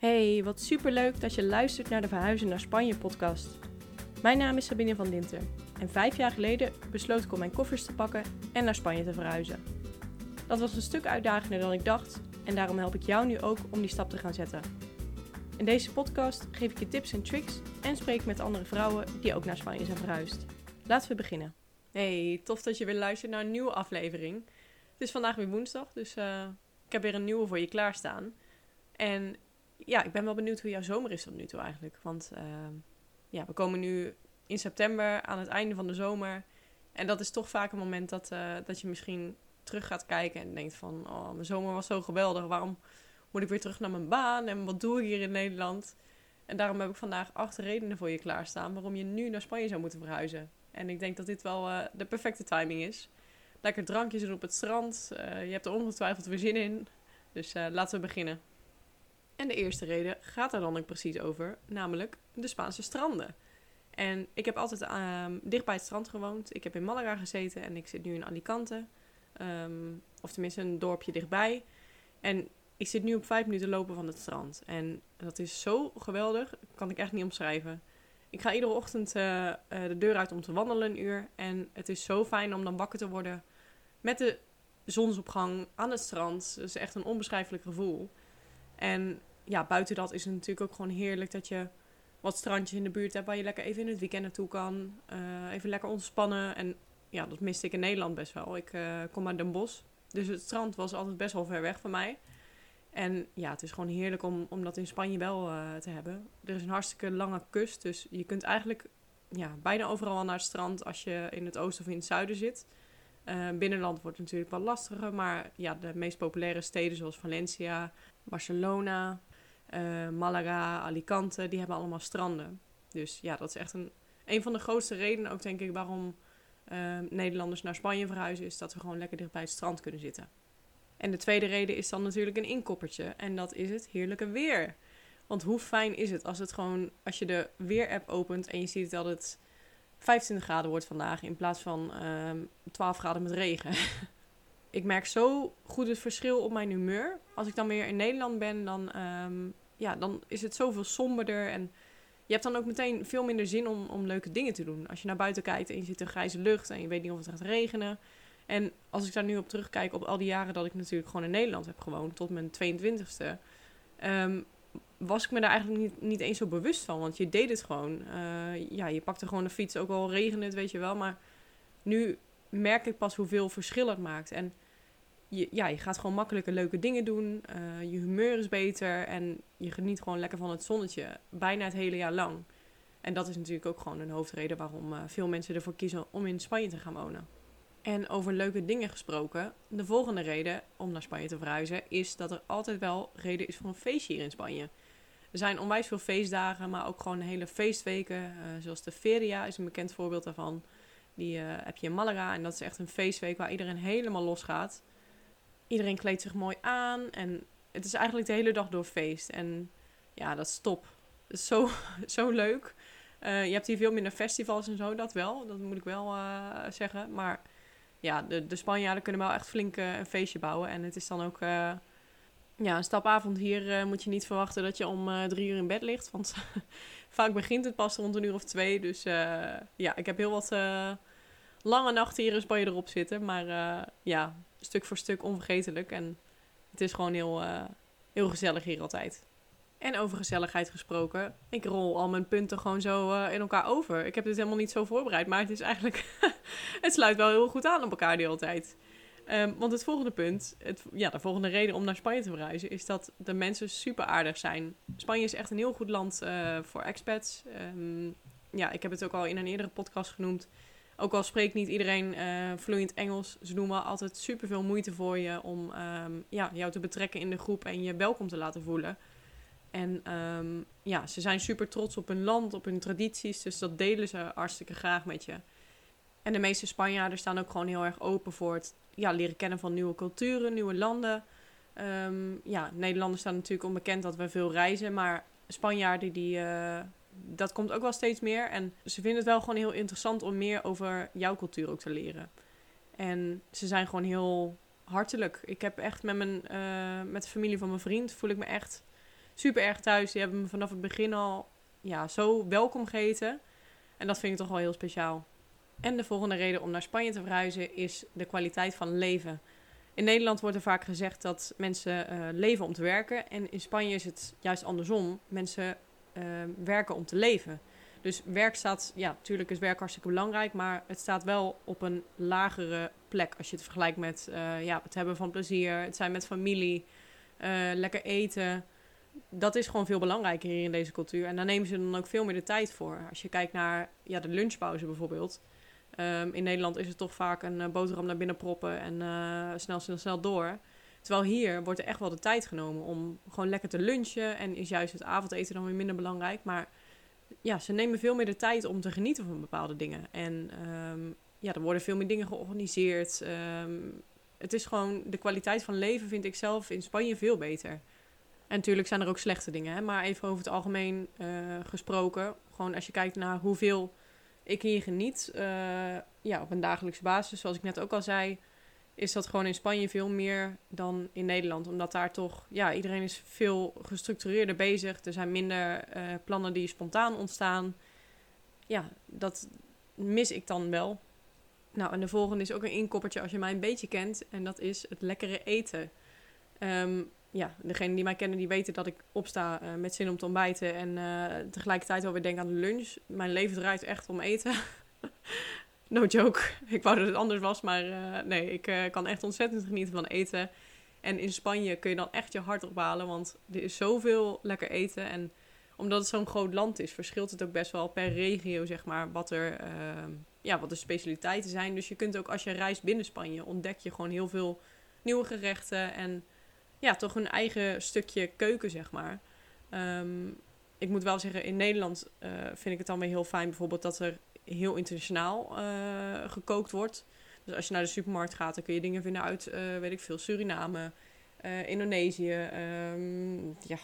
Hey, wat superleuk dat je luistert naar de Verhuizen naar Spanje podcast. Mijn naam is Sabine van Dinter en vijf jaar geleden besloot ik om mijn koffers te pakken en naar Spanje te verhuizen. Dat was een stuk uitdagender dan ik dacht en daarom help ik jou nu ook om die stap te gaan zetten. In deze podcast geef ik je tips en tricks en spreek met andere vrouwen die ook naar Spanje zijn verhuisd. Laten we beginnen. Hey, tof dat je weer luistert naar een nieuwe aflevering. Het is vandaag weer woensdag, dus uh, ik heb weer een nieuwe voor je klaarstaan. En ja, ik ben wel benieuwd hoe jouw zomer is tot nu toe eigenlijk. Want uh, ja, we komen nu in september aan het einde van de zomer. En dat is toch vaak een moment dat, uh, dat je misschien terug gaat kijken en denkt van... Oh, mijn zomer was zo geweldig. Waarom moet ik weer terug naar mijn baan? En wat doe ik hier in Nederland? En daarom heb ik vandaag acht redenen voor je klaarstaan... waarom je nu naar Spanje zou moeten verhuizen. En ik denk dat dit wel uh, de perfecte timing is. Lekker drankjes doen op het strand. Uh, je hebt er ongetwijfeld weer zin in. Dus laten we beginnen. En de eerste reden gaat er dan ook precies over, namelijk de Spaanse stranden. En ik heb altijd uh, dicht bij het strand gewoond. Ik heb in Malaga gezeten en ik zit nu in Alicante. Um, of tenminste een dorpje dichtbij. En ik zit nu op vijf minuten lopen van het strand. En dat is zo geweldig, kan ik echt niet omschrijven. Ik ga iedere ochtend uh, uh, de deur uit om te wandelen een uur. En het is zo fijn om dan wakker te worden met de zonsopgang aan het strand. Dat is echt een onbeschrijfelijk gevoel. En ja, buiten dat is het natuurlijk ook gewoon heerlijk dat je wat strandjes in de buurt hebt waar je lekker even in het weekend naartoe kan. Uh, even lekker ontspannen. En ja, dat miste ik in Nederland best wel. Ik uh, kom uit Den Bosch. Dus het strand was altijd best wel ver weg van mij. En ja, het is gewoon heerlijk om, om dat in Spanje wel uh, te hebben. Er is een hartstikke lange kust. Dus je kunt eigenlijk ja, bijna overal al naar het strand als je in het oosten of in het zuiden zit. binnenland wordt natuurlijk wel lastiger. Maar ja, de meest populaire steden zoals Valencia, Barcelona, uh, Malaga, Alicante, die hebben allemaal stranden. Dus ja, dat is echt een, een van de grootste redenen ook, denk ik, waarom uh, Nederlanders naar Spanje verhuizen, is dat we gewoon lekker dicht bij het strand kunnen zitten. En de tweede reden is dan natuurlijk een inkoppertje. En dat is het heerlijke weer. Want hoe fijn is het als het gewoon, als je de weer-app opent en je ziet dat het 25 graden wordt vandaag in plaats van uh, 12 graden met regen. ik merk zo goed het verschil op mijn humeur. Als ik dan weer in Nederland ben, dan, um, ja, dan is het zoveel somberder. En je hebt dan ook meteen veel minder zin om, om leuke dingen te doen. Als je naar buiten kijkt en je zit in grijze lucht en je weet niet of het gaat regenen. En als ik daar nu op terugkijk op al die jaren dat ik natuurlijk gewoon in Nederland heb gewoond, tot mijn 22e, um, was ik me daar eigenlijk niet, niet eens zo bewust van. Want je deed het gewoon. Uh, ja, je pakte gewoon de fiets, ook al regende het, weet je wel. Maar nu merk ik pas hoeveel verschil het maakt. En je, ja, je gaat gewoon makkelijke leuke dingen doen. Uh, je humeur is beter en je geniet gewoon lekker van het zonnetje. Bijna het hele jaar lang. En dat is natuurlijk ook gewoon een hoofdreden waarom uh, veel mensen ervoor kiezen om in Spanje te gaan wonen. En over leuke dingen gesproken, de volgende reden om naar Spanje te verhuizen is dat er altijd wel reden is voor een feestje hier in Spanje. Er zijn onwijs veel feestdagen, maar ook gewoon hele feestweken. Uh, zoals de Feria is een bekend voorbeeld daarvan. Die uh, heb je in Malaga en dat is echt een feestweek waar iedereen helemaal losgaat. Iedereen kleedt zich mooi aan en het is eigenlijk de hele dag door feest. En ja, dat is top. Dat is zo, zo leuk. Uh, je hebt hier veel minder festivals en zo, dat wel. Dat moet ik wel uh, zeggen. Maar ja, de, de Spanjaarden kunnen wel echt flink een feestje bouwen. En het is dan ook ja, een stapavond hier moet je niet verwachten dat je om drie uur in bed ligt. Want vaak begint het pas rond een uur of twee. Dus ja, ik heb heel wat lange nachten hier in Spanje erop zitten. Maar ja, stuk voor stuk onvergetelijk. En het is gewoon heel, heel gezellig hier altijd. En over gezelligheid gesproken, ik rol al mijn punten gewoon zo in elkaar over. Ik heb dit helemaal niet zo voorbereid, maar het is eigenlijk. het sluit wel heel goed aan op elkaar die altijd. Um, want het volgende punt, het, ja, de volgende reden om naar Spanje te verhuizen, is dat de mensen super aardig zijn. Spanje is echt een heel goed land uh, voor expats. Um, ja, ik heb het ook al in een eerdere podcast genoemd. Ook al spreekt niet iedereen uh, vloeiend Engels, ze doen wel altijd super veel moeite voor je om um, ja, jou te betrekken in de groep en je welkom te laten voelen. En ja, ze zijn super trots op hun land, op hun tradities, dus dat delen ze hartstikke graag met je. En de meeste Spanjaarden staan ook gewoon heel erg open voor het ja, leren kennen van nieuwe culturen, nieuwe landen. Um, ja, Nederlanders staan natuurlijk onbekend dat we veel reizen, maar Spanjaarden die, uh, dat komt ook wel steeds meer. En ze vinden het wel gewoon heel interessant om meer over jouw cultuur ook te leren. En ze zijn gewoon heel hartelijk. Ik heb echt met, mijn, uh, met de familie van mijn vriend voel ik me echt super erg thuis. Die hebben me vanaf het begin al ja, zo welkom geheten. En dat vind ik toch wel heel speciaal. En de volgende reden om naar Spanje te verhuizen is de kwaliteit van leven. In Nederland wordt er vaak gezegd dat mensen uh, leven om te werken. En in Spanje is het juist andersom. Mensen uh, werken om te leven. Dus werk staat, ja, natuurlijk is werk hartstikke belangrijk, maar het staat wel op een lagere plek als je het vergelijkt met uh, ja, het hebben van plezier, het zijn met familie, lekker eten. Dat is gewoon veel belangrijker hier in deze cultuur. En daar nemen ze dan ook veel meer de tijd voor. Als je kijkt naar ja, de lunchpauze bijvoorbeeld. Um, in Nederland is het toch vaak een uh, boterham naar binnen proppen en uh, snel, snel, snel door. Terwijl hier wordt er echt wel de tijd genomen om gewoon lekker te lunchen. En is juist het avondeten dan weer minder belangrijk. Maar ja, ze nemen veel meer de tijd om te genieten van bepaalde dingen. En um, ja, er worden veel meer dingen georganiseerd. Um, het is gewoon, de kwaliteit van leven vind ik zelf in Spanje veel beter. En natuurlijk zijn er ook slechte dingen, hè? maar even over het algemeen uh, gesproken. Gewoon als je kijkt naar hoeveel ik hier geniet, uh, ja, op een dagelijkse basis, zoals ik net ook al zei, is dat gewoon in Spanje veel meer dan in Nederland. Omdat daar toch, ja, iedereen is veel gestructureerder bezig. Er zijn minder uh, plannen die spontaan ontstaan. Ja, dat mis ik dan wel. Nou, en de volgende is ook een inkoppertje als je mij een beetje kent. En dat is het lekkere eten. Um, ja, degenen die mij kennen, die weten dat ik opsta uh, met zin om te ontbijten. En uh, tegelijkertijd wel weer denk aan de lunch. Mijn leven draait echt om eten. no joke. Ik wou dat het anders was, maar uh, nee, ik kan echt ontzettend genieten van eten. En in Spanje kun je dan echt je hart ophalen, want er is zoveel lekker eten. En omdat het zo'n groot land is, verschilt het ook best wel per regio, zeg maar, wat er, ja, wat de specialiteiten zijn. Dus je kunt ook als je reist binnen Spanje, ontdek je gewoon heel veel nieuwe gerechten en ja, toch een eigen stukje keuken, zeg maar. Um, ik moet wel zeggen, in Nederland uh, vind ik het dan weer heel fijn bijvoorbeeld dat er heel internationaal uh, gekookt wordt. Dus als je naar de supermarkt gaat, dan kun je dingen vinden uit, uh, weet ik veel, Suriname, Indonesië. Um, ja,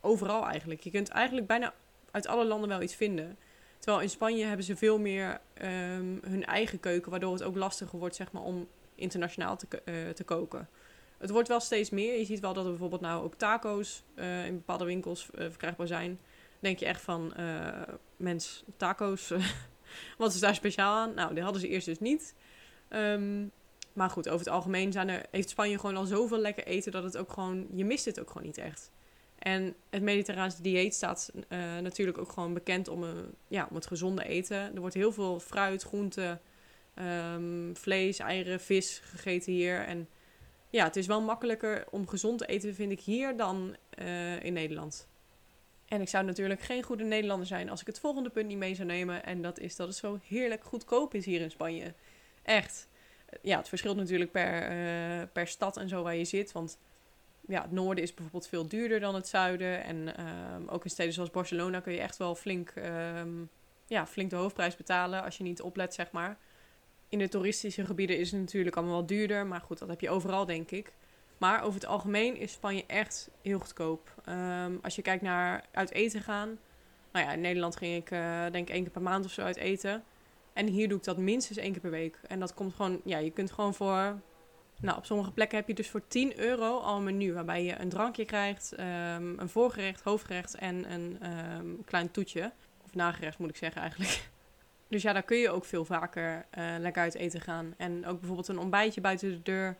overal eigenlijk. Je kunt eigenlijk bijna uit alle landen wel iets vinden. Terwijl in Spanje hebben ze veel meer um, hun eigen keuken, waardoor het ook lastiger wordt zeg maar, om internationaal te, te koken. Het wordt wel steeds meer. Je ziet wel dat er bijvoorbeeld nou ook taco's uh, in bepaalde winkels uh, verkrijgbaar zijn. denk je echt van, uh, mens, taco's, wat is daar speciaal aan? Nou, die hadden ze eerst dus niet. Um, maar goed, over het algemeen zijn er, heeft Spanje gewoon al zoveel lekker eten dat het ook gewoon, je mist het ook gewoon niet echt. En het mediterraanse dieet staat natuurlijk ook gewoon bekend om, ja, om het gezonde eten. Er wordt heel veel fruit, groenten, um, vlees, eieren, vis gegeten hier. En ja, het is wel makkelijker om gezond te eten, vind ik, hier dan uh, in Nederland. En ik zou natuurlijk geen goede Nederlander zijn als ik het volgende punt niet mee zou nemen. En dat is dat het zo heerlijk goedkoop is hier in Spanje. Echt. Ja, het verschilt natuurlijk per, uh, per stad en zo waar je zit. Want ja, het noorden is bijvoorbeeld veel duurder dan het zuiden. En um, ook in steden zoals Barcelona kun je echt wel flink, um, ja, flink de hoofdprijs betalen als je niet oplet, zeg maar in de toeristische gebieden is het natuurlijk allemaal wel duurder. Maar goed, dat heb je overal, denk ik. Maar over het algemeen is Spanje echt heel goedkoop. Um, als je kijkt naar uit eten gaan. Nou ja, in Nederland ging ik uh, denk ik één keer per maand of zo uit eten. En hier doe ik dat minstens één keer per week. En dat komt gewoon, ja, je kunt gewoon voor... Nou, op sommige plekken heb je dus voor 10 euro al een menu. Waarbij je een drankje krijgt, um, een voorgerecht, hoofdgerecht en een um, klein toetje. Of nagerecht moet ik zeggen eigenlijk. Dus ja, daar kun je ook veel vaker uh, lekker uit eten gaan. En ook bijvoorbeeld een ontbijtje buiten de deur.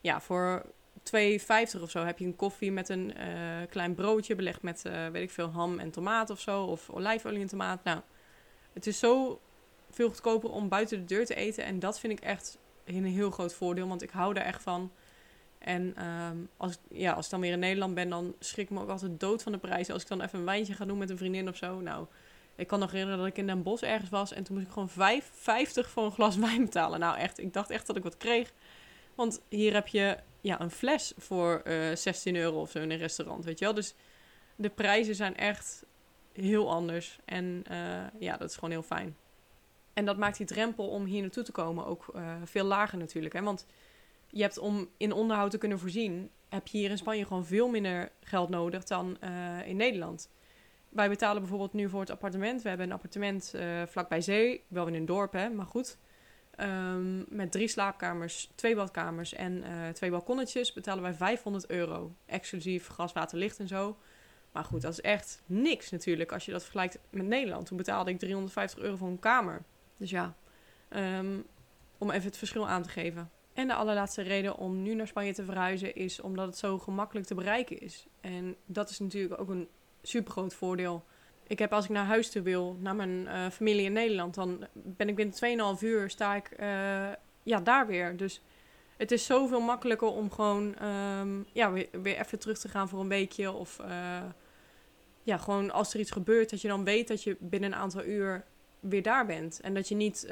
Ja, voor 2,50 of zo heb je een koffie met een uh, klein broodje belegd met, uh, weet ik veel, ham en tomaat of zo. Of olijfolie en tomaat. Nou, het is zo veel goedkoper om buiten de deur te eten. En dat vind ik echt een heel groot voordeel, want ik hou daar echt van. En um, als, ja, als ik dan weer in Nederland ben, dan schrik ik me ook altijd dood van de prijzen. Als ik dan even een wijntje ga doen met een vriendin of zo. Nou, ik kan nog herinneren dat ik in Den Bosch ergens was en toen moest ik gewoon 5, 50 voor een glas wijn betalen. Nou echt, ik dacht echt dat ik wat kreeg. Want hier heb je ja, een fles voor uh, eh, 16 euro of zo in een restaurant, weet je wel. Dus de prijzen zijn echt heel anders. En uh, ja, dat is gewoon heel fijn. En dat maakt die drempel om hier naartoe te komen ook uh, veel lager natuurlijk. Hè? Want je hebt om in onderhoud te kunnen voorzien, heb je hier in Spanje gewoon veel minder geld nodig dan in Nederland wij betalen bijvoorbeeld nu voor het appartement. We hebben een appartement uh, vlakbij zee, wel in een dorp, hè, maar goed. Um, met drie slaapkamers, twee badkamers en uh, twee balkonnetjes betalen wij 500 euro. Exclusief gas, water, licht en zo. Maar goed, dat is echt niks natuurlijk als je dat vergelijkt met Nederland. Toen betaalde ik 350 euro voor een kamer. Dus ja, ehm, om even het verschil aan te geven. En de allerlaatste reden om nu naar Spanje te verhuizen is omdat het zo gemakkelijk te bereiken is. En dat is natuurlijk ook een super groot voordeel. Ik heb als ik naar huis toe wil, naar mijn uh, familie in Nederland, dan ben ik binnen 2,5 uur sta ik uh, ja, daar weer. Dus het is zoveel makkelijker om gewoon um, ja, weer, even terug te gaan voor een weekje. Of uh, ja, gewoon als er iets gebeurt, dat je dan weet dat je binnen een aantal uur weer daar bent. En dat je niet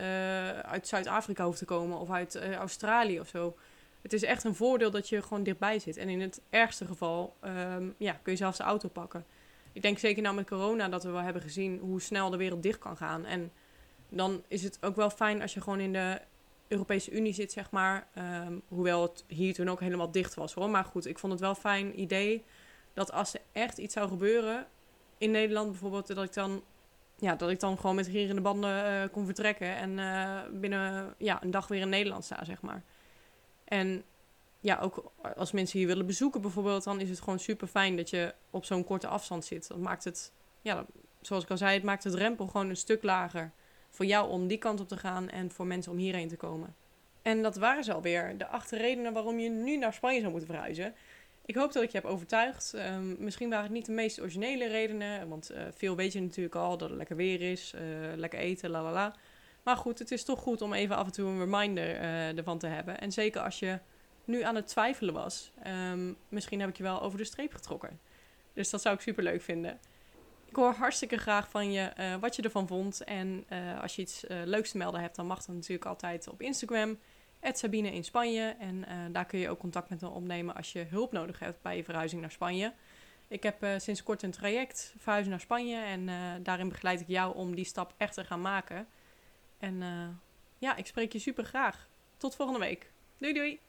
uit Zuid-Afrika hoeft te komen of uit Australië of zo. Het is echt een voordeel dat je gewoon dichtbij zit. En in het ergste geval um, ja, kun je zelfs de auto pakken ik denk zeker nou met corona dat we wel hebben gezien hoe snel de wereld dicht kan gaan. En dan is het ook wel fijn als je gewoon in de Europese Unie zit, zeg maar. Um, hoewel het hier toen ook helemaal dicht was hoor. Maar goed, ik vond het wel fijn idee dat als er echt iets zou gebeuren in Nederland bijvoorbeeld, dat ik dan, ja, dat ik dan gewoon met de banden uh, kon vertrekken en uh, binnen ja, een dag weer in Nederland sta, zeg maar. En ja, ook als mensen hier willen bezoeken bijvoorbeeld, dan is het gewoon super fijn dat je op zo'n korte afstand zit. Dat maakt het, ja, zoals ik al zei, het maakt het drempel gewoon een stuk lager voor jou om die kant op te gaan en voor mensen om hierheen te komen. En dat waren ze alweer, de acht redenen waarom je nu naar Spanje zou moeten verhuizen. Ik hoop dat ik je heb overtuigd. Um, misschien waren het niet de meest originele redenen, want uh, veel weet je natuurlijk al, dat het lekker weer is, uh, lekker eten, la la la. Maar goed, het is toch goed om even af en toe een reminder uh, ervan te hebben. En zeker als je nu aan het twijfelen was. Um, misschien heb ik je wel over de streep getrokken. Dus dat zou ik super leuk vinden. Ik hoor hartstikke graag van je uh, wat je ervan vond. En uh, als je iets uh, leuks te melden hebt, dan mag dat natuurlijk altijd op Instagram. Sabine in Spanje. En daar kun je ook contact met me opnemen als je hulp nodig hebt bij je verhuizing naar Spanje. Ik heb sinds kort een traject verhuizen naar Spanje. En daarin begeleid ik jou om die stap echt te gaan maken. En ja, ik spreek je super graag. Tot volgende week. Doei doei!